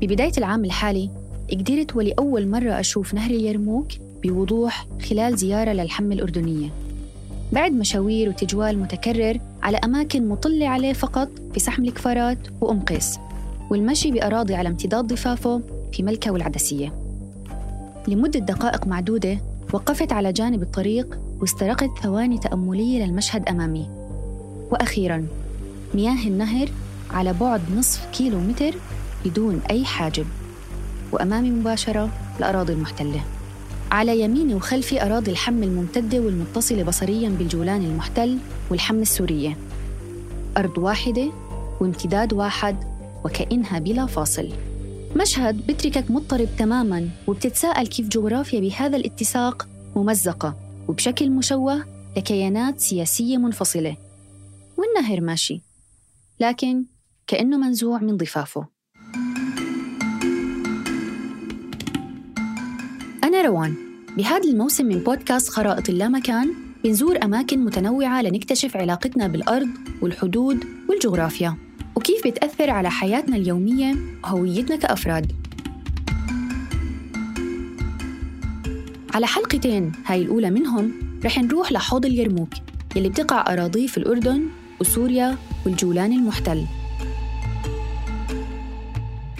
ببداية العام الحالي قدرت ولأول مرة أشوف نهر اليرموك بوضوح خلال زيارة للحمة الأردنية. بعد مشاوير وتجوال متكرر على أماكن مطلة عليه فقط في سحم الكفارات وأم قيس والمشي بأراضي على امتداد ضفافه في ملكة والعدسية. لمدة دقائق معدودة وقفت على جانب الطريق واسترقت ثواني تأملية للمشهد أمامي. وأخيراً مياه النهر على بعد نصف كيلو متر بدون أي حاجب. وأمامي مباشرة الأراضي المحتلة. على يميني وخلفي أراضي الحم الممتدة والمتصلة بصرياً بالجولان المحتل والحم السورية. أرض واحدة وامتداد واحد وكأنها بلا فاصل. مشهد بتركك مضطرب تماماً وبتتساءل كيف جغرافيا بهذا الاتساق ممزقة وبشكل مشوه لكيانات سياسية منفصلة. والنهر ماشي. لكن كأنه منزوع من ضفافه. أنا روان. بهذا الموسم من بودكاست خرائط اللامكان بنزور أماكن متنوعة لنكتشف علاقتنا بالأرض والحدود والجغرافيا. وكيف بتأثر على حياتنا اليومية وهويتنا كأفراد. على حلقتين هاي الأولى منهم رح نروح لحوض اليرموك يلي بتقع أراضيه في الأردن وسوريا والجولان المحتل.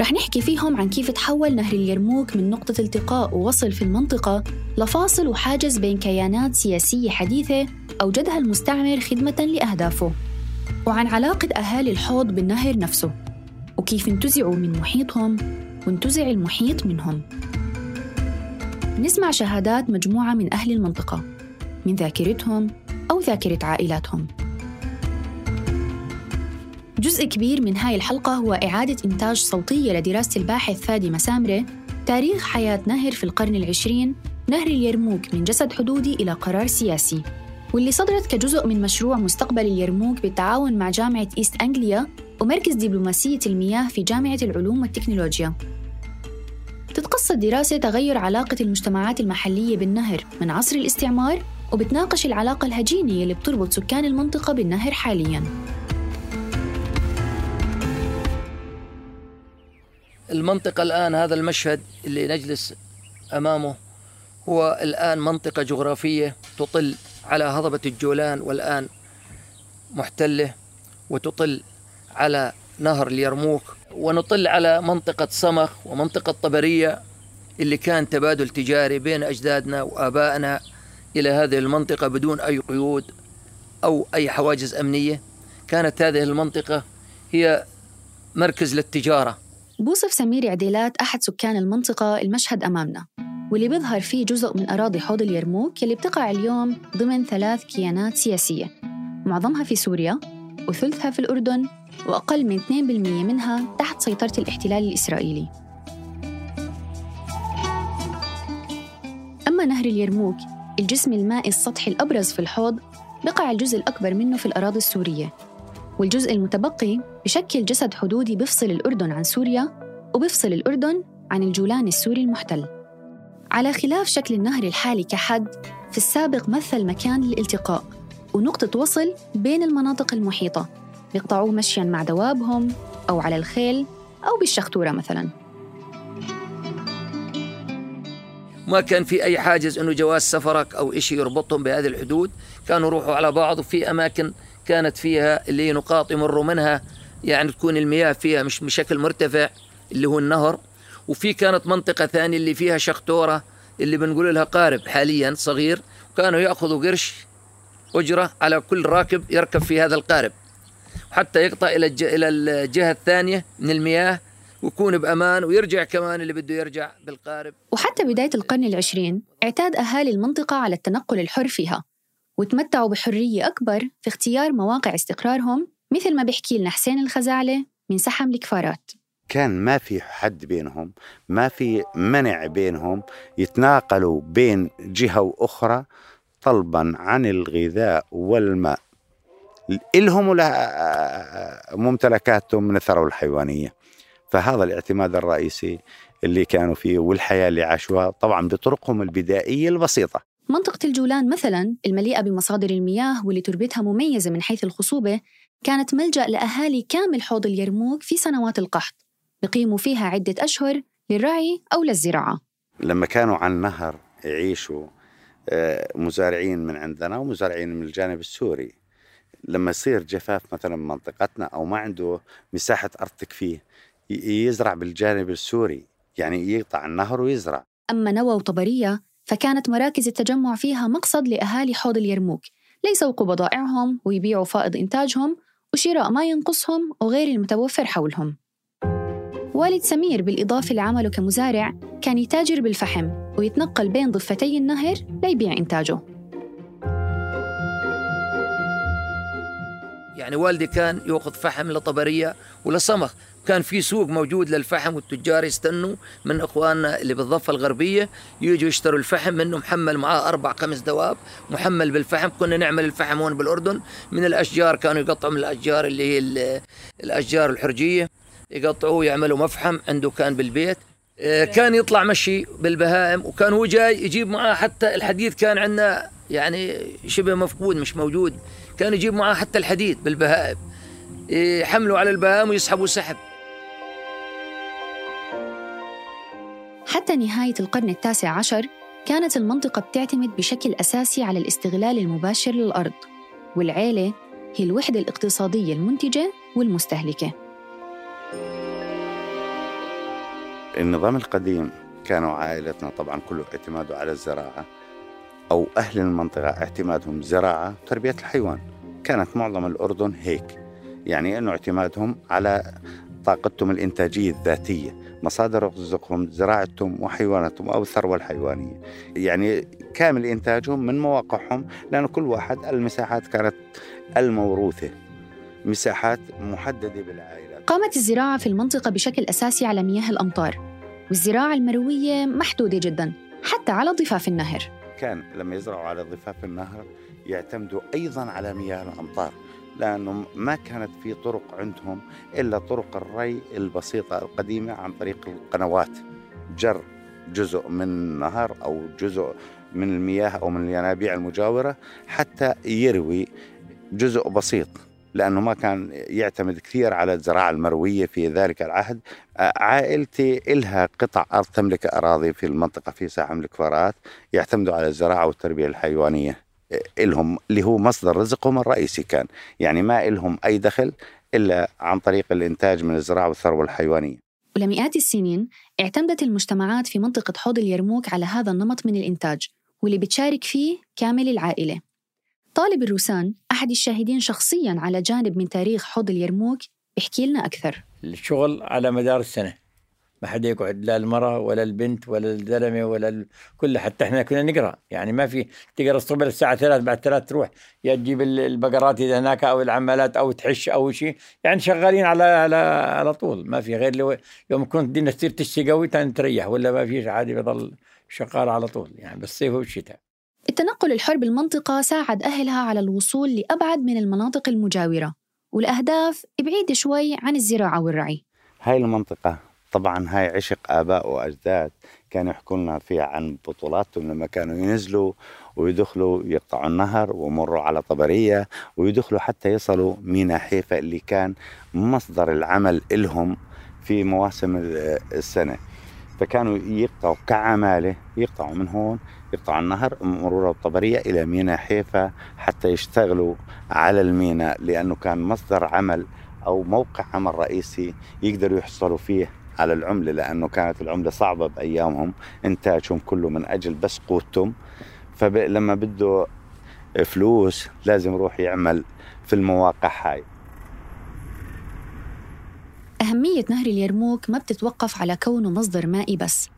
رح نحكي فيهم عن كيف تحول نهر اليرموك من نقطة التقاء ووصل في المنطقة لفاصل وحاجز بين كيانات سياسية حديثة أوجدها المستعمر خدمة لأهدافه. وعن علاقة أهالي الحوض بالنهر نفسه وكيف انتزعوا من محيطهم وانتزع المحيط منهم. نسمع شهادات مجموعة من أهل المنطقة من ذاكرتهم أو ذاكرة عائلاتهم. جزء كبير من هاي الحلقة هو إعادة إنتاج صوتية لدراسة الباحث فادي مسامرة تاريخ حياة نهر في القرن العشرين نهر اليرموك من جسد حدودي إلى قرار سياسي. واللي صدرت كجزء من مشروع مستقبل اليرموك بالتعاون مع جامعة إيست أنجليا ومركز دبلوماسية المياه في جامعة العلوم والتكنولوجيا. تتقصد دراسة تغير علاقة المجتمعات المحلية بالنهر من عصر الاستعمار وبتناقش العلاقة الهجينة اللي بتربط سكان المنطقة بالنهر حالياً. المنطقة الآن هذا المشهد اللي نجلس أمامه هو الآن منطقة جغرافية تطل على هضبة الجولان والآن محتلة وتطل على نهر اليرموك ونطل على منطقة صمخ ومنطقة طبرية اللي كان تبادل تجاري بين أجدادنا وآبائنا إلى هذه المنطقة بدون أي قيود أو أي حواجز أمنية. كانت هذه المنطقة هي مركز للتجارة. بوصف سمير عديلات أحد سكان المنطقة المشهد أمامنا واللي بيظهر فيه جزء من أراضي حوض اليرموك يلي بتقع اليوم ضمن ثلاث كيانات سياسية معظمها في سوريا وثلثها في الأردن وأقل من 2% منها تحت سيطرة الاحتلال الإسرائيلي. أما نهر اليرموك الجسم المائي السطحي الأبرز في الحوض بقع الجزء الأكبر منه في الأراضي السورية. والجزء المتبقي بشكل جسد حدودي بفصل الأردن عن سوريا وبفصل الأردن عن الجولان السوري المحتل. على خلاف شكل النهر الحالي كحد في السابق مثل مكان للالتقاء ونقطة وصل بين المناطق المحيطة. بيقطعوه مشياً مع دوابهم أو على الخيل أو بالشخطورة مثلاً. ما كان في أي حاجز أنه جواز سفرك أو إشي يربطهم بهذه الحدود. كانوا يروحوا على بعض وفي أماكن كانت فيها اللي نقاط يمروا منها يعني تكون المياه فيها مش بشكل مرتفع اللي هو النهر. وفي كانت منطقة ثانية اللي فيها شخطورة اللي بنقول لها قارب حاليا صغير. وكانوا يأخذوا قرش أجرة على كل راكب يركب في هذا القارب. حتى يقطع إلى إلى الجهة الثانية من المياه ويكون بأمان ويرجع كمان اللي بده يرجع بالقارب. وحتى بداية القرن العشرين اعتاد أهالي المنطقة على التنقل الحر فيها. وتمتعوا بحرية أكبر في اختيار مواقع استقرارهم مثل ما بيحكي لنا حسين الخزاعلة من سحم الكفارات. كان ما في حد بينهم ما في منع بينهم يتناقلوا بين جهة وأخرى طلبا عن الغذاء والماء. إلهم ولا ممتلكاتهم من الثروة الحيوانية. فهذا الاعتماد الرئيسي اللي كانوا فيه والحياة اللي عاشوها طبعا بطرقهم البدائية البسيطة. منطقة الجولان مثلا المليئة بمصادر المياه واللي تربتها مميزة من حيث الخصوبة كانت ملجأ لأهالي كامل حوض اليرموك في سنوات القحط بقيموا فيها عدة أشهر للرعي أو للزراعة. لما كانوا على النهر يعيشوا آه، مزارعين من عندنا ومزارعين من الجانب السوري. لما يصير جفاف مثلا بمنطقتنا أو ما عنده مساحة أرض تكفيه يزرع بالجانب السوري يعني يقطع النهر ويزرع. أما نوى وطبرية فكانت مراكز التجمع فيها مقصد لأهالي حوض اليرموك. ليسوقوا بضائعهم ويبيعوا فائض إنتاجهم وشراء ما ينقصهم وغير المتوفر حولهم. والد سمير بالإضافة لعمله كمزارع كان يتاجر بالفحم ويتنقل بين ضفتي النهر ليبيع إنتاجه. يعني والدي كان يأخذ فحم لطبرية ولصمخ كان في سوق موجود للفحم والتجار يستنوا من إخواننا اللي بالضفة الغربية يجوا يشتروا الفحم منه محمل معاه أربع خمس دواب محمل بالفحم. كنا نعمل الفحم هون بالأردن. من الأشجار كانوا يقطعوا من الأشجار اللي هي الأشجار الحرجية يقطعوه يعملوا مفحم عنده كان بالبيت. آه، كان يطلع مشي بالبهائم وكان هو جاي يجيب معاه حتى الحديد كان عندنا يعني شبه مفقود مش موجود. كان يجيب معاه حتى الحديد بالبهائم. يحملوا على البهائم ويسحبوا سحب. حتى نهاية القرن التاسع عشر كانت المنطقة بتعتمد بشكل أساسي على الاستغلال المباشر للأرض والعيلة هي الوحدة الاقتصادية المنتجة والمستهلكة. النظام القديم كانوا عائلتنا طبعا كله اعتماده على الزراعة أو أهل المنطقة اعتمادهم زراعة وتربية الحيوان. كانت معظم الأردن هيك يعني أنه اعتمادهم على طاقتهم الإنتاجية الذاتية مصادر رزقهم زراعتهم وحيواناتهم أو الثروة الحيوانية يعني كامل إنتاجهم من مواقعهم لأن كل واحد المساحات كانت الموروثة مساحات محددة بالعائلات قامت الزراعة في المنطقة بشكل أساسي على مياه الأمطار والزراعة المروية محدودة جدا حتى على ضفاف النهر. كان لما يزرعوا على ضفاف النهر يعتمدوا أيضا على مياه الأمطار. لأنه ما كانت في طرق عندهم إلا طرق الري البسيطة القديمة عن طريق القنوات. جر جزء من النهر أو جزء من المياه أو من الينابيع المجاورة حتى يروي جزء بسيط لأنه ما كان يعتمد كثير على الزراعة المروية في ذلك العهد. عائلتي إلها قطع أرض تملك أراضي في المنطقة في ساحة من الكفارات يعتمدوا على الزراعة والتربية الحيوانية. إلهم اللي هو مصدر رزقهم الرئيسي كان. يعني ما إلهم أي دخل إلا عن طريق الإنتاج من الزراعة والثروة الحيوانية. ولمئات السنين اعتمدت المجتمعات في منطقة حوض اليرموك على هذا النمط من الإنتاج واللي بتشارك فيه كامل العائلة. طالب الروسان أحد الشاهدين شخصياً على جانب من تاريخ حوض اليرموك بيحكي لنا أكثر. الشغل على مدار السنة. ما حدا يقعد لا المرأة ولا البنت ولا الزلمة ولا ال... كل حتى إحنا كنا نقرأ. يعني ما في تقرا الصبح الساعة ثلاث بعد ثلاث تروح يا تجيب البقرات إذا هناك أو العمالات أو تحش أو شيء يعني شغالين على على على طول. ما في غير لو يوم كنت بدنا تصير تشتي قوي تريح ولا ما فيش عادي بضل شغال على طول. يعني بالصيف والشتاء التنقل الحر بالمنطقة ساعد أهلها على الوصول لأبعد من المناطق المجاورة. والأهداف بعيدة شوي عن الزراعة والرعي. هاي المنطقة طبعا هاي عشق آباء وأجداد كانوا يحكوا لنا فيها عن بطولاتهم لما كانوا ينزلوا ويدخلوا يقطعوا النهر ويمروا على طبرية ويدخلوا حتى يصلوا مينا حيفا اللي كان مصدر العمل إلهم في مواسم السنة. فكانوا يقطعوا كعمالة يقطعوا من هون يقطعوا النهر مرور الطبرية إلى مينا حيفا حتى يشتغلوا على المينا لأنه كان مصدر عمل أو موقع عمل رئيسي يقدروا يحصلوا فيه على العملة لأنه كانت العملة صعبة بأيامهم. إنتاجهم كله من أجل بس قوتهم. فلما بده فلوس لازم يروح يعمل في المواقع هاي. أهمية نهر اليرموك ما بتتوقف على كونه مصدر مائي بس.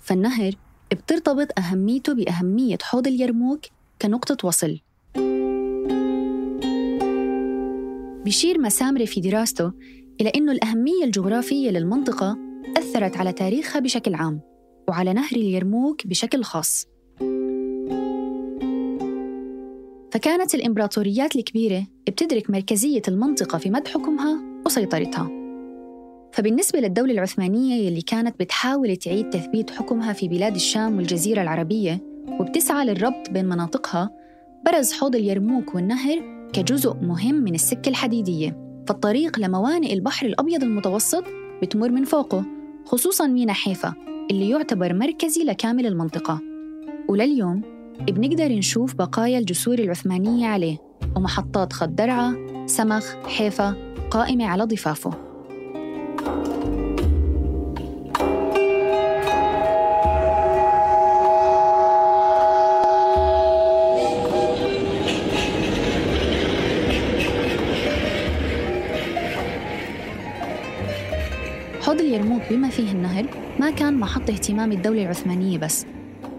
فالنهر بترتبط أهميته بأهمية حوض اليرموك كنقطة وصل. بيشير مسامري في دراسته إلى أنه الأهمية الجغرافية للمنطقة أثرت على تاريخها بشكل عام وعلى نهر اليرموك بشكل خاص. فكانت الإمبراطوريات الكبيرة بتدرك مركزية المنطقة في مد حكمها وسيطرتها. فبالنسبة للدولة العثمانية يلي كانت بتحاول تعيد تثبيت حكمها في بلاد الشام والجزيرة العربية وبتسعى للربط بين مناطقها برز حوض اليرموك والنهر كجزء مهم من السكة الحديدية. فالطريق لموانئ البحر الأبيض المتوسط بتمر من فوقه خصوصاً مينا حيفا اللي يعتبر مركزي لكامل المنطقة. ولليوم بنقدر نشوف بقايا الجسور العثمانية عليه ومحطات خط درعا، سمخ، حيفا قائمة على ضفافه. بما فيه النهر ما كان محط اهتمام الدولة العثمانية بس.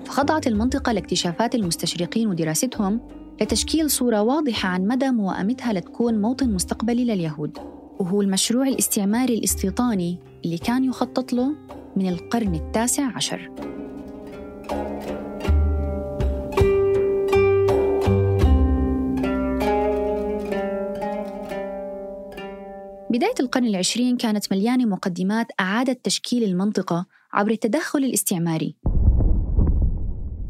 فخضعت المنطقة لاكتشافات المستشرقين ودراستهم لتشكيل صورة واضحة عن مدى موائمتها لتكون موطن مستقبلي لليهود. وهو المشروع الاستعماري الاستيطاني اللي كان يخطط له من القرن التاسع عشر. بداية القرن العشرين كانت مليانة مقدمات أعادت تشكيل المنطقة عبر التدخل الاستعماري.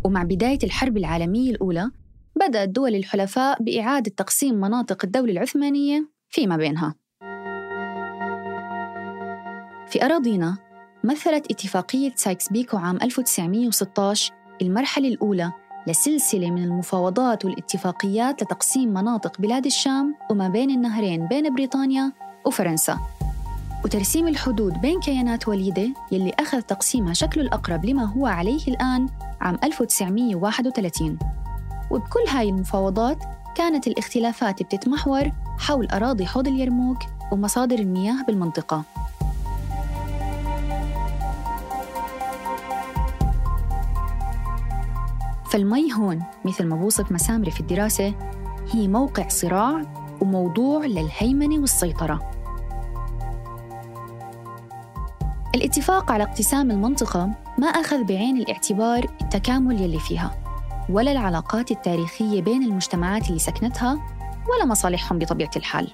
ومع بداية الحرب العالمية الأولى بدأت دول الحلفاء بإعادة تقسيم مناطق الدولة العثمانية فيما بينها. في أراضينا مثلت اتفاقية سايكس بيكو عام 1916 المرحلة الأولى لسلسلة من المفاوضات والاتفاقيات لتقسيم مناطق بلاد الشام وما بين النهرين بين بريطانيا وفرنسا. وترسيم الحدود بين كيانات وليدة يلي أخذ تقسيمها شكله الأقرب لما هو عليه الآن عام 1931 وبكل هاي المفاوضات كانت الاختلافات بتتمحور حول أراضي حوض اليرموك ومصادر المياه بالمنطقة. فالمي هون مثل ما بوصف مسامري في الدراسة هي موقع صراع وموضوع للهيمنة والسيطرة. الاتفاق على اقتسام المنطقة ما أخذ بعين الاعتبار التكامل يلي فيها ولا العلاقات التاريخية بين المجتمعات اللي سكنتها ولا مصالحهم بطبيعة الحال.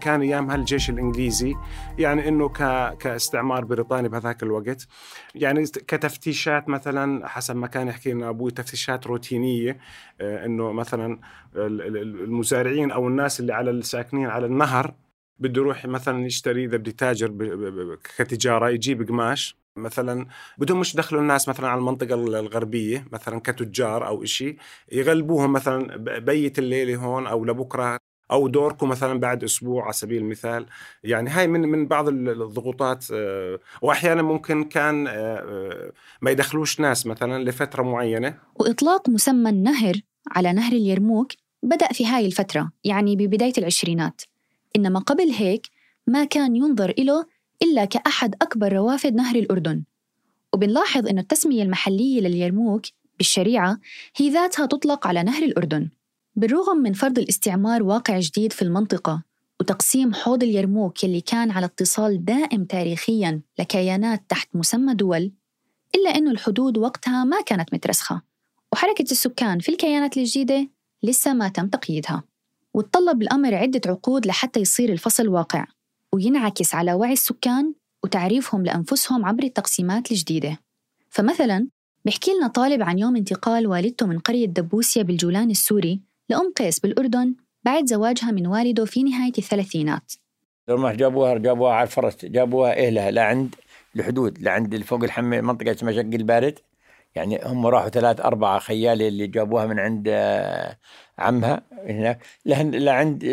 كان ايامها الجيش الإنجليزي يعني إنه ك... كاستعمار بريطاني بهذاك الوقت يعني كتفتيشات مثلا حسب ما كان يحكي لنا أبوي تفتيشات روتينية آه، إنه مثلا المزارعين أو الناس اللي على الساكنين على النهر بده يروح مثلا يشتري إذا بده يتاجر كتجارة يجيب قماش مثلا بدهم مش يدخلوا الناس مثلا على المنطقة الغربية مثلا كتجار أو إشي يغلبوهم مثلا بيت الليلة هون أو لبكرة أو دوركم مثلا بعد أسبوع على سبيل المثال. يعني هاي من من بعض الضغوطات آه، واحيانا ممكن كان آه، آه، ما يدخلوش ناس مثلا لفترة معينة. وإطلاق مسمى النهر على نهر اليرموك بدأ في هاي الفترة يعني ببداية العشرينات. إنما قبل هيك ما كان ينظر إله إلا كأحد أكبر روافد نهر الأردن. وبنلاحظ أن التسمية المحلية لليرموك بالشريعة هي ذاتها تطلق على نهر الأردن. بالرغم من فرض الاستعمار واقع جديد في المنطقة وتقسيم حوض اليرموك يلي كان على اتصال دائم تاريخياً لكيانات تحت مسمى دول إلا أنه الحدود وقتها ما كانت مترسخة. وحركة السكان في الكيانات الجديدة لسه ما تم تقييدها. وتطلب الأمر عدة عقود لحتى يصير الفصل واقع وينعكس على وعي السكان وتعريفهم لأنفسهم عبر التقسيمات الجديدة. فمثلا بحكي لنا طالب عن يوم انتقال والدته من قرية دبوسيا بالجولان السوري لأم قيس بالأردن بعد زواجها من والده في نهاية الثلاثينات. لما جابوها جابوها على الفرس جابوها أهلها لعند الحدود لعند فوق الحمى منطقة اسمها شق البارد. يعني هم راحوا ثلاث أربعة خيالة اللي جابوها من عند آه، عمها هناك لعند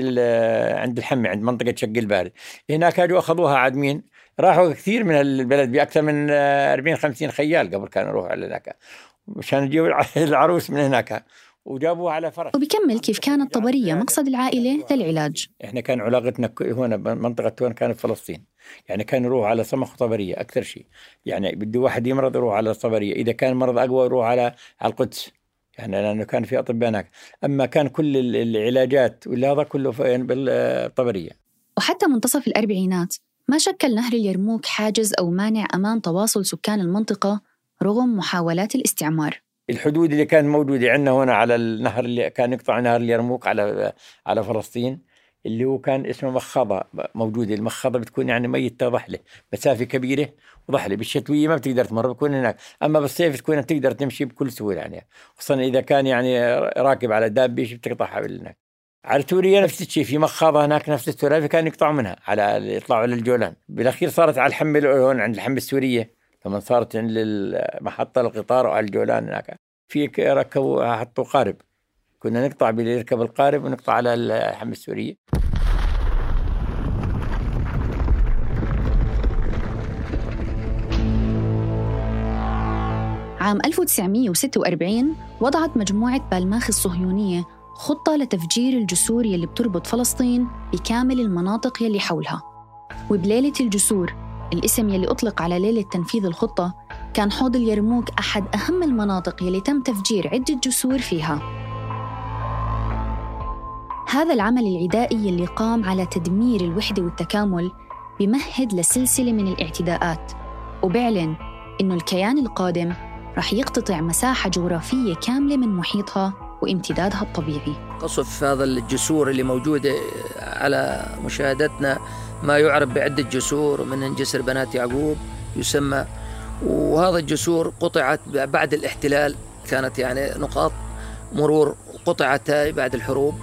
عند الحمي عند منطقة شق البارد. هناك اجوا أخذوها عاد مين؟ راحوا كثير من البلد بأكثر من 40 آه، 50 خيال قبل كانوا يروحوا على ذاك مشان يجيبوا العروس من هناك. وجابوه على فرس. وبكمل كيف كانت طبرية مقصد العائلة للعلاج. إحنا كان علاقتنا هنا منطقة هون كانت فلسطين. يعني كان يروح على سمخ طبرية أكثر شيء. يعني بده واحد يمرض يروح على الطبرية إذا كان مرض أقوى يروح على على القدس. يعني لأنه كان في أطباء هناك. أما كان كل العلاجات هذا كله بالطبرية. وحتى منتصف الأربعينات ما شكل نهر اليرموك حاجز أو مانع أمام تواصل سكان المنطقة رغم محاولات الاستعمار. الحدود اللي كانت موجودة عندنا هنا على النهر اللي كان يقطع نهر اليرموك على على فلسطين اللي هو كان اسمه مخاضة موجودة. المخاضة بتكون يعني ميتة ضحلة مسافة كبيرة وضحلة. بالشتوية ما بتقدر تمر بتكون هناك. أما بالصيف تكون تقدر تمشي بكل سهولة يعني. خصوصا إذا كان يعني راكب على دابة بتقطعها هناك على سوريا نفس الشيء في مخاضة هناك نفس السوريا كان يقطعوا منها على يطلعوا للجولان. بالأخير صارت على الحمة هون عند الحمة السورية. لما صارت عند المحطة القطار وعلى الجولان هناك في ركبوا حطوا قارب. كنا نقطع يركب القارب ونقطع على الحمة السورية. عام 1946 وضعت مجموعة بالماخ الصهيونية خطة لتفجير الجسور يلي بتربط فلسطين بكامل المناطق يلي حولها. وبليلة الجسور الاسم يلي أطلق على ليلة تنفيذ الخطة كان حوض اليرموك أحد أهم المناطق يلي تم تفجير عدة جسور فيها. هذا العمل العدائي يلي قام على تدمير الوحدة والتكامل بمهد لسلسلة من الاعتداءات. وبيعلن إنه الكيان القادم رح يقتطع مساحة جغرافية كاملة من محيطها وامتدادها الطبيعي. قصف هذا الجسور اللي موجودة على مشاهدتنا ما يعرف بعدة جسور من جسر بنات يعقوب يسمى. وهذا الجسور قطعت بعد الاحتلال كانت يعني نقاط مرور قطعت بعد الحروب.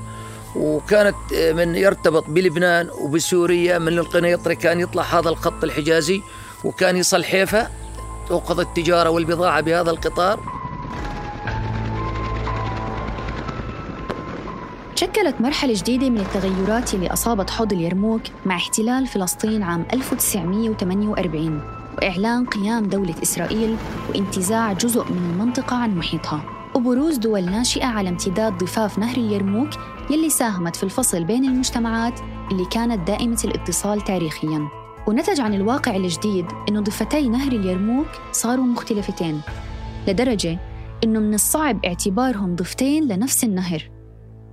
وكانت من يرتبط بلبنان وبسوريا من القنيطرة كان يطلع هذا الخط الحجازي وكان يصل حيفا. تؤخذ التجارة والبضاعة بهذا القطار. شكلت مرحلة جديدة من التغيرات اللي أصابت حوض اليرموك مع احتلال فلسطين عام 1948 وإعلان قيام دولة إسرائيل وانتزاع جزء من المنطقة عن محيطها. وبروز دول ناشئة على امتداد ضفاف نهر اليرموك يلي ساهمت في الفصل بين المجتمعات اللي كانت دائمة الاتصال تاريخياً. ونتج عن الواقع الجديد إنه ضفتي نهر اليرموك صاروا مختلفتين لدرجة إنه من الصعب اعتبارهم ضفتين لنفس النهر.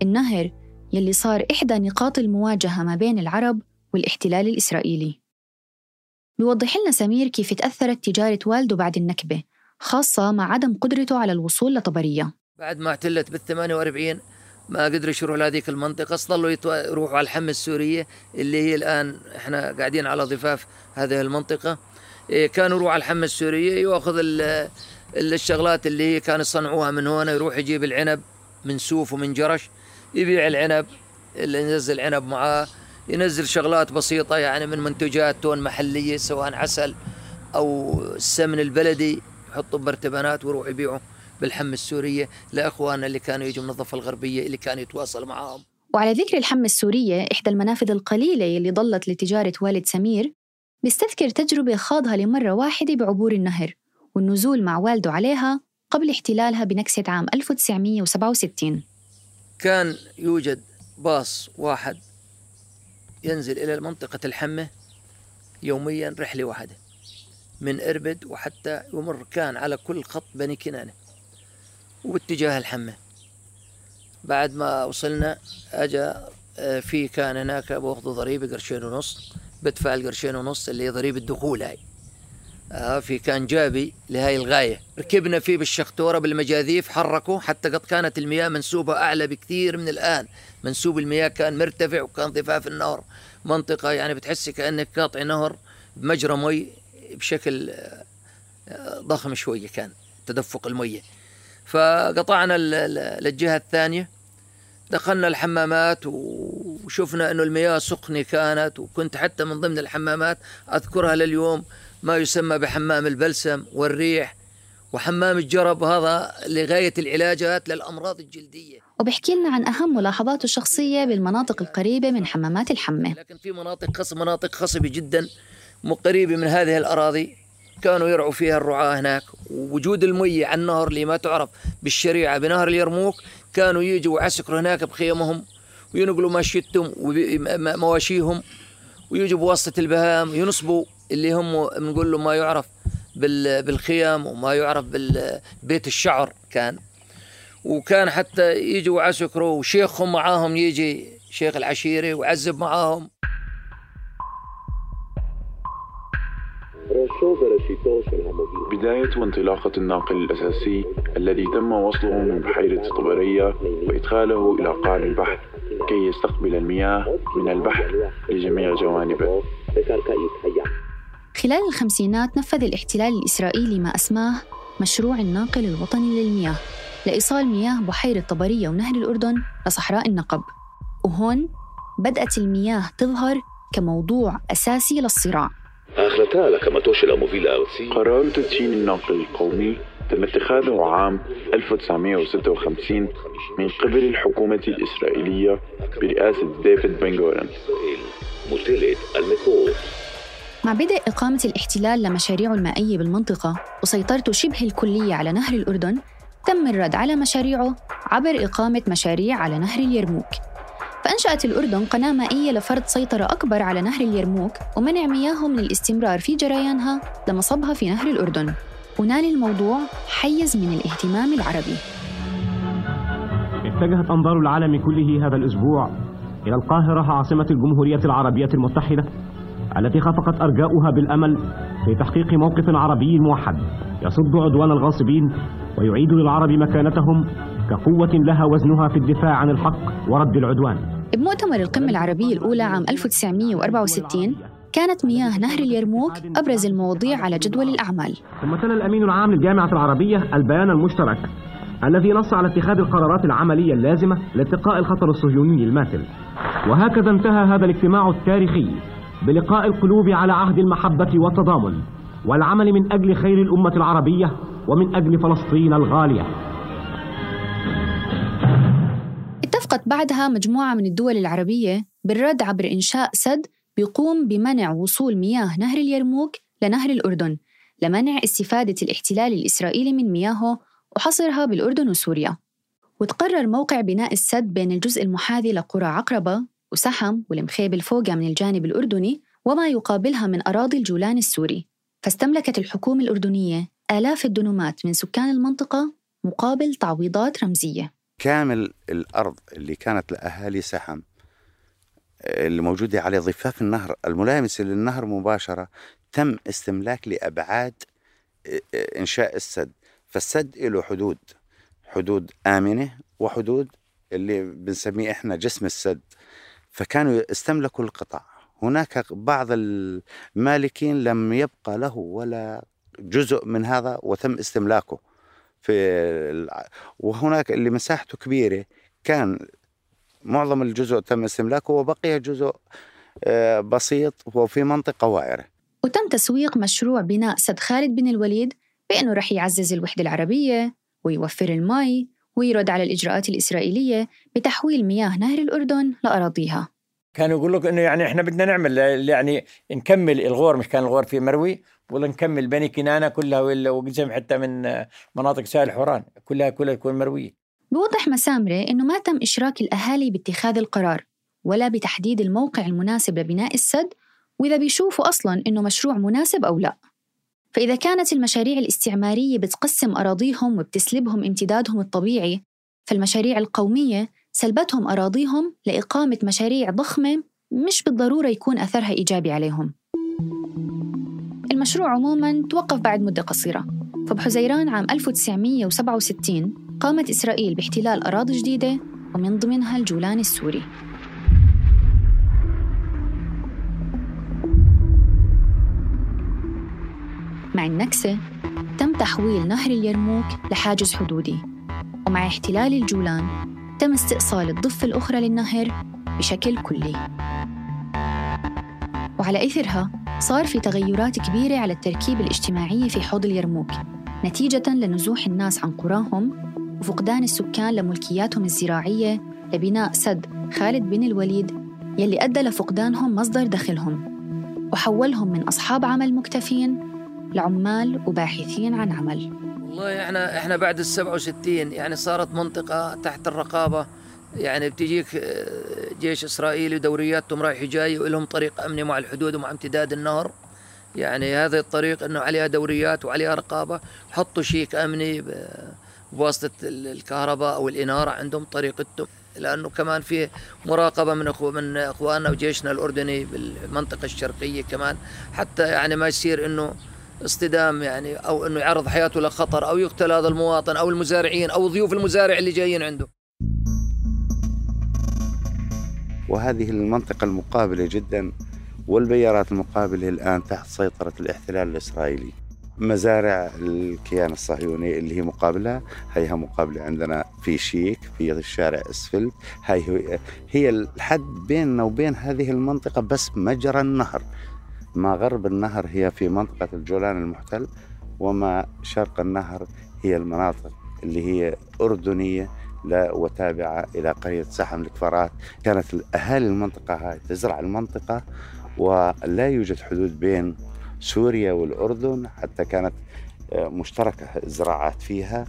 النهر يلي صار إحدى نقاط المواجهة ما بين العرب والاحتلال الإسرائيلي. بيوضح لنا سمير كيف تأثرت تجارة والده بعد النكبة خاصة مع عدم قدرته على الوصول لطبرية. بعد ما احتلت بال 48 ما قدروا يروحوا لهذيك المنطقة ظلوا يروحوا على الحمة السورية اللي هي الآن إحنا قاعدين على ضفاف هذه المنطقة إيه، كانوا يروحوا على الحمة السورية يأخذ الشغلات اللي هي كانوا يصنعوها من هنا يروح يجيب العنب من سوف ومن جرش يبيع العنب اللي ينزل عنب معاه ينزل شغلات بسيطة يعني من منتجات تون محلية سواء عسل أو السمن البلدي. يحطوا برتبانات ويروحوا يبيعوا بالحمة السورية لأخواننا اللي كانوا يجوا من الضفة الغربية اللي كانوا يتواصلوا معاهم. وعلى ذكر الحمة السورية إحدى المنافذ القليلة اللي ضلت لتجارة والد سمير بيستذكر تجربة خاضها لمرة واحدة بعبور النهر والنزول مع والده عليها قبل احتلالها بنكسة عام 1967 كان يوجد باص واحد ينزل إلى منطقة الحمة يوميا رحلة واحدة. من إربد وحتى يمر كان على كل خط بني كنانة وباتجاه الحمة. بعد ما وصلنا أجا آه، في كان هناك باخذ ضريبة قرشين ونص بدفع القرشين ونص اللي هي ضريبة الدخول هاي. آه في كان جابي لهاي الغاية. ركبنا فيه بالشخطورة بالمجاذيف حركوا حتى قد كانت المياه منسوبة أعلى بكثير من الآن. منسوب المياه كان مرتفع وكان ضفاف النهر. منطقة يعني بتحسي كأنك قاطع نهر بمجرى مي بشكل آه، ضخم شوية كان تدفق المية. فقطعنا للجهة الثانية دخلنا الحمامات وشفنا إنه المياه سخنة كانت وكنت حتى من ضمن الحمامات أذكرها لليوم ما يسمى بحمام البلسم والريح. وحمام الجرب هذا لغاية العلاجات للأمراض الجلدية. وبحكي لنا عن أهم ملاحظاته الشخصية بالمناطق القريبة من حمامات الحمة. لكن في مناطق خص مناطق خصبة جدا. قريبة من هذه الأراضي كانوا يرعوا فيها الرعاة هناك. ووجود المية على النهر اللي ما تعرف بالشريعة بنهر اليرموك كانوا يجوا ويعسكروا هناك بخيمهم وينقلوا ماشيتهم ومواشيهم ويجوا بواسطة البهام ينصبوا اللي هم بنقول له ما يعرف بالخيام وما يعرف بالبيت الشعر كان. وكان حتى يجوا عسكروا وشيخهم معاهم يجي شيخ العشيرة ويعذب معاهم. بداية وانطلاقة الناقل الأساسي الذي تم وصله من بحيرة طبرية وإدخاله إلى قاع البحر كي يستقبل المياه من البحر لجميع جوانبه. خلال الخمسينات نفذ الاحتلال الإسرائيلي ما أسماه مشروع الناقل الوطني للمياه لإيصال مياه بحيرة طبرية ونهر الأردن لصحراء النقب. وهون بدأت المياه تظهر كموضوع أساسي للصراع. قرار تدشين الناقل القومي تم اتخاذه عام 1956 من قبل الحكومة الإسرائيلية برئاسة ديفيد بن غورن. مع بدء إقامة الاحتلال لمشاريعه المائية بالمنطقة وسيطرته شبه الكلية على نهر الأردن تم الرد على مشاريعه عبر إقامة مشاريع على نهر اليرموك. فأنشأت الأردن قناة مائية لفرض سيطرة أكبر على نهر اليرموك ومنع مياهه من الاستمرار في جريانها لمصبها في نهر الأردن. ونال الموضوع حيز من الاهتمام العربي. اتجهت أنظار العالم كله هذا الأسبوع إلى القاهرة عاصمة الجمهورية العربية المتحدة التي خفقت أرجاؤها بالأمل في تحقيق موقف عربي موحد يصد عدوان الغاصبين ويعيد للعرب مكانتهم كقوة لها وزنها في الدفاع عن الحق ورد العدوان. بمؤتمر القمة العربية الأولى عام 1964 كانت مياه نهر اليرموك أبرز المواضيع على جدول الأعمال. ثم تلا الأمين العام للجامعة العربية البيان المشترك الذي نص على اتخاذ القرارات العملية اللازمة لاتقاء الخطر الصهيوني الماثل. وهكذا انتهى هذا الاجتماع التاريخي بلقاء القلوب على عهد المحبة والتضامن والعمل من أجل خير الأمة العربية ومن أجل فلسطين الغالية. اتفقت بعدها مجموعة من الدول العربية بالرد عبر إنشاء سد بيقوم بمنع وصول مياه نهر اليرموك لنهر الأردن لمنع استفادة الاحتلال الإسرائيلي من مياهه وحصرها بالأردن وسوريا. وتقرر موقع بناء السد بين الجزء المحاذي لقرى عقربة وسحم والمخيب الفوقة من الجانب الأردني وما يقابلها من أراضي الجولان السوري. فاستملكت الحكومة الأردنية آلاف الدنومات من سكان المنطقة مقابل تعويضات رمزية. كامل الأرض اللي كانت لأهالي سحم اللي موجودة على ضفاف النهر الملامسة للنهر مباشرة تم استملاك لأبعاد إنشاء السد. فالسد له حدود حدود آمنة وحدود اللي بنسميه إحنا جسم السد. فكانوا استملكوا القطع هناك بعض المالكين لم يبقى له ولا جزء من هذا وتم استملاكه. في وهناك اللي مساحته كبيرة. كان معظم الجزء تم استملاكه وبقي جزء آه، بسيط وفي منطقة وائرة. وتم تسويق مشروع بناء سد خالد بن الوليد بأنه رح يعزز الوحدة العربية ويوفر المي ويرد على الإجراءات الإسرائيلية بتحويل مياه نهر الأردن لأراضيها. كانوا يقول لك إنه يعني إحنا بدنا نعمل يعني نكمل الغور مش كان الغور في مروي ولا نكمل بني كنانة كلها وقسم حتى من مناطق ساحل حوران كلها كلها تكون مروية. بوضح مسامرة إنه ما تم إشراك الأهالي باتخاذ القرار ولا بتحديد الموقع المناسب لبناء السد وإذا بيشوفوا أصلاً إنه مشروع مناسب أو لا. فإذا كانت المشاريع الاستعمارية بتقسم أراضيهم وبتسلبهم امتدادهم الطبيعي فالمشاريع القومية سلبتهم أراضيهم لإقامة مشاريع ضخمة مش بالضرورة يكون أثرها إيجابي عليهم. المشروع عموما توقف بعد مدة قصيرة. فبحزيران عام 1967 قامت إسرائيل باحتلال أراضي جديدة ومن ضمنها الجولان السوري. مع النكسة تم تحويل نهر اليرموك لحاجز حدودي. ومع احتلال الجولان تم استئصال الضفة الأخرى للنهر بشكل كلي. وعلى إثرها صار في تغيرات كبيرة على التركيب الاجتماعي في حوض اليرموك نتيجة لنزوح الناس عن قراهم وفقدان السكان لملكياتهم الزراعية لبناء سد خالد بن الوليد يلي أدى لفقدانهم مصدر دخلهم وحولهم من أصحاب عمل مكتفين لعمال وباحثين عن عمل. والله إحنا إحنا بعد ال 67 يعني صارت منطقة تحت الرقابة. يعني بتجيك آه، جيش إسرائيلي ودورياتهم رايح جاي ولهم طريق أمني مع الحدود ومع امتداد النهر. يعني هذا الطريق إنه عليها دوريات وعليها رقابة. حطوا شيك أمني بواسطة الكهرباء أو الإنارة عندهم طريقتهم لأنه كمان في مراقبة من اخو من إخواننا وجيشنا الأردني بالمنطقة الشرقية كمان. حتى يعني ما يصير إنه اصطدام يعني أو إنه يعرض حياته لخطر أو يقتل هذا المواطن أو المزارعين أو ضيوف المزارع اللي جايين عنده. وهذه المنطقة المقابلة جدا والبيارات المقابلة الآن تحت سيطرة الاحتلال الإسرائيلي. مزارع الكيان الصهيوني اللي هي مقابلة هيها مقابلة عندنا في شيك في الشارع إسفلت. هاي هي, هي الحد بيننا وبين هذه المنطقة بس مجرى النهر. ما غرب النهر هي في منطقة الجولان المحتل وما شرق النهر هي المناطق اللي هي أردنية وتابعة إلى قرية سحم الكفارات كانت أهالي المنطقة هاي تزرع المنطقة ولا يوجد حدود بين سوريا والأردن حتى كانت مشتركة الزراعات فيها.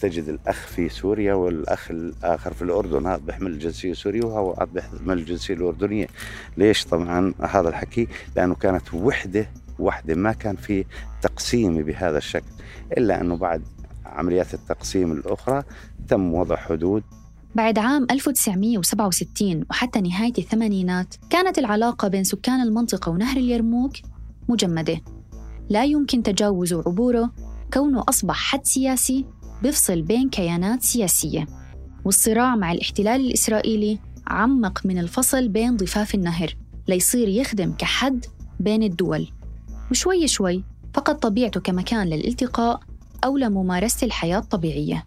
تجد الأخ في سوريا والأخ الآخر في الأردن. هذا بيحمل الجنسية السورية وهو بيحمل الجنسية الأردنية. ليش؟ طبعا هذا الحكي لأنه كانت وحدة وحدة ما كان في تقسيم بهذا الشكل إلا أنه بعد عمليات التقسيم الأخرى تم وضع حدود. بعد عام 1967 وحتى نهاية الثمانينات كانت العلاقة بين سكان المنطقة ونهر اليرموك مجمدة. لا يمكن تجاوز عبوره كونه أصبح حد سياسي بيفصل بين كيانات سياسية. والصراع مع الاحتلال الإسرائيلي عمق من الفصل بين ضفاف النهر ليصير يخدم كحد بين الدول. وشوي شوي فقد طبيعته كمكان للالتقاء أو لممارسة الحياة الطبيعية.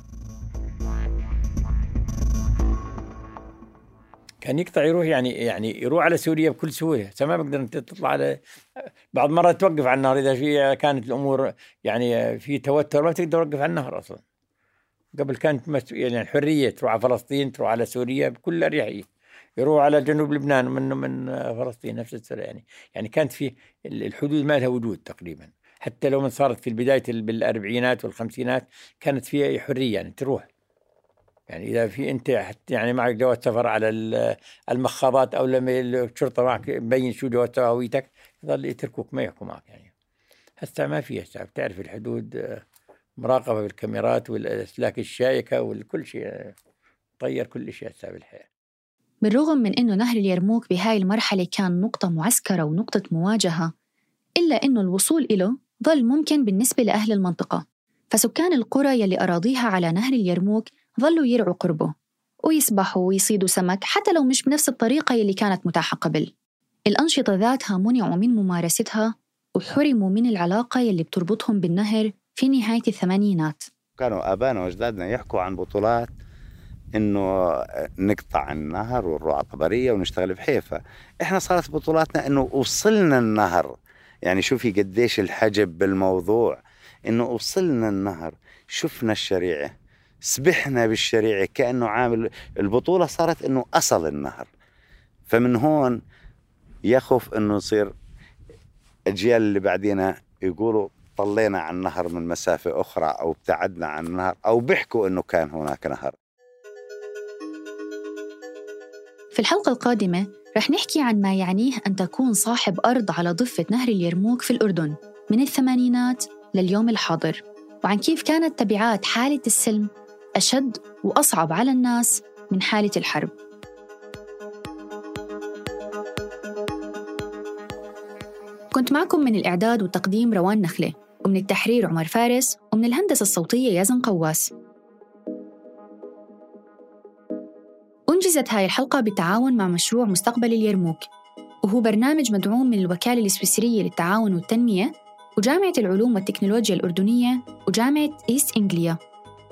كان يقطع يروح يعني يعني يروح على سوريا بكل سهولة. ما بقدر تطلع على بعض مرات توقف على النهر إذا في كانت الأمور يعني في توتر ما تقدر توقف على النهر أصلا. قبل كانت يعني حريه تروح على فلسطين تروح على سوريا بكل أريحية. يروح على جنوب لبنان من من فلسطين نفس السنة يعني يعني كانت في الحدود ما لها وجود تقريبا. حتى لو من صارت في البداية بالأربعينات والخمسينات كانت فيها حرية يعني تروح. يعني إذا في أنت حتى يعني معك جواز سفر على المخابات أو لما الشرطة معك مبين شو جواز هويتك يظل يتركوك ما يحكوا معك يعني. هسه ما في هسه بتعرف الحدود مراقبة بالكاميرات والأسلاك الشائكة وكل شيء طير كل شيء هسه بالحياة بالرغم من إنه نهر اليرموك بهاي المرحلة كان نقطة معسكرة ونقطة مواجهة إلا إنه الوصول له ظل ممكن بالنسبة لأهل المنطقة. فسكان القرى يلي أراضيها على نهر اليرموك ظلوا يرعوا قربه ويسبحوا ويصيدوا سمك حتى لو مش بنفس الطريقة يلي كانت متاحة قبل. الأنشطة ذاتها منعوا من ممارستها وحرموا من العلاقة يلي بتربطهم بالنهر في نهاية الثمانينات. كانوا آبائنا وأجدادنا يحكوا عن بطولات إنه نقطع النهر ونروح على طبريه ونشتغل بحيفا. إحنا صارت بطولاتنا إنه وصلنا النهر. يعني شوفي قديش الحجب بالموضوع. إنه وصلنا النهر شفنا الشريعة سبحنا بالشريعة كأنه عامل. البطولة صارت أنه أصل النهر. فمن هون يخف أنه يصير الأجيال اللي بعدينا يقولوا طلينا عن النهر من مسافة أخرى أو ابتعدنا عن النهر أو بيحكوا أنه كان هناك نهر. في الحلقة القادمة رح نحكي عن ما يعنيه أن تكون صاحب أرض على ضفة نهر اليرموك في الأردن من الثمانينات لليوم الحاضر وعن كيف كانت تبعات حالة السلم أشد وأصعب على الناس من حالة الحرب. معكم من الإعداد والتقديم روان نخلة ومن التحرير عمر فارس ومن الهندسة الصوتية يازن قواس. أنجزت هاي الحلقة بالتعاون مع مشروع مستقبل اليرموك وهو برنامج مدعوم من الوكالة الإسويسرية للتعاون والتنمية وجامعة العلوم والتكنولوجيا الأردنية وجامعة إيست إنجليا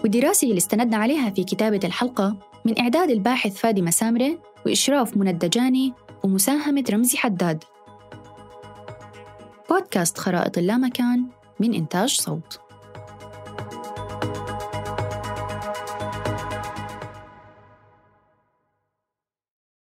والدراسة اللي استندنا عليها في كتابة الحلقة من إعداد الباحث فادي مسامرة وإشراف منى الدجاني ومساهمة رمزي حداد. بودكاست خرائط اللامكان من إنتاج صوت.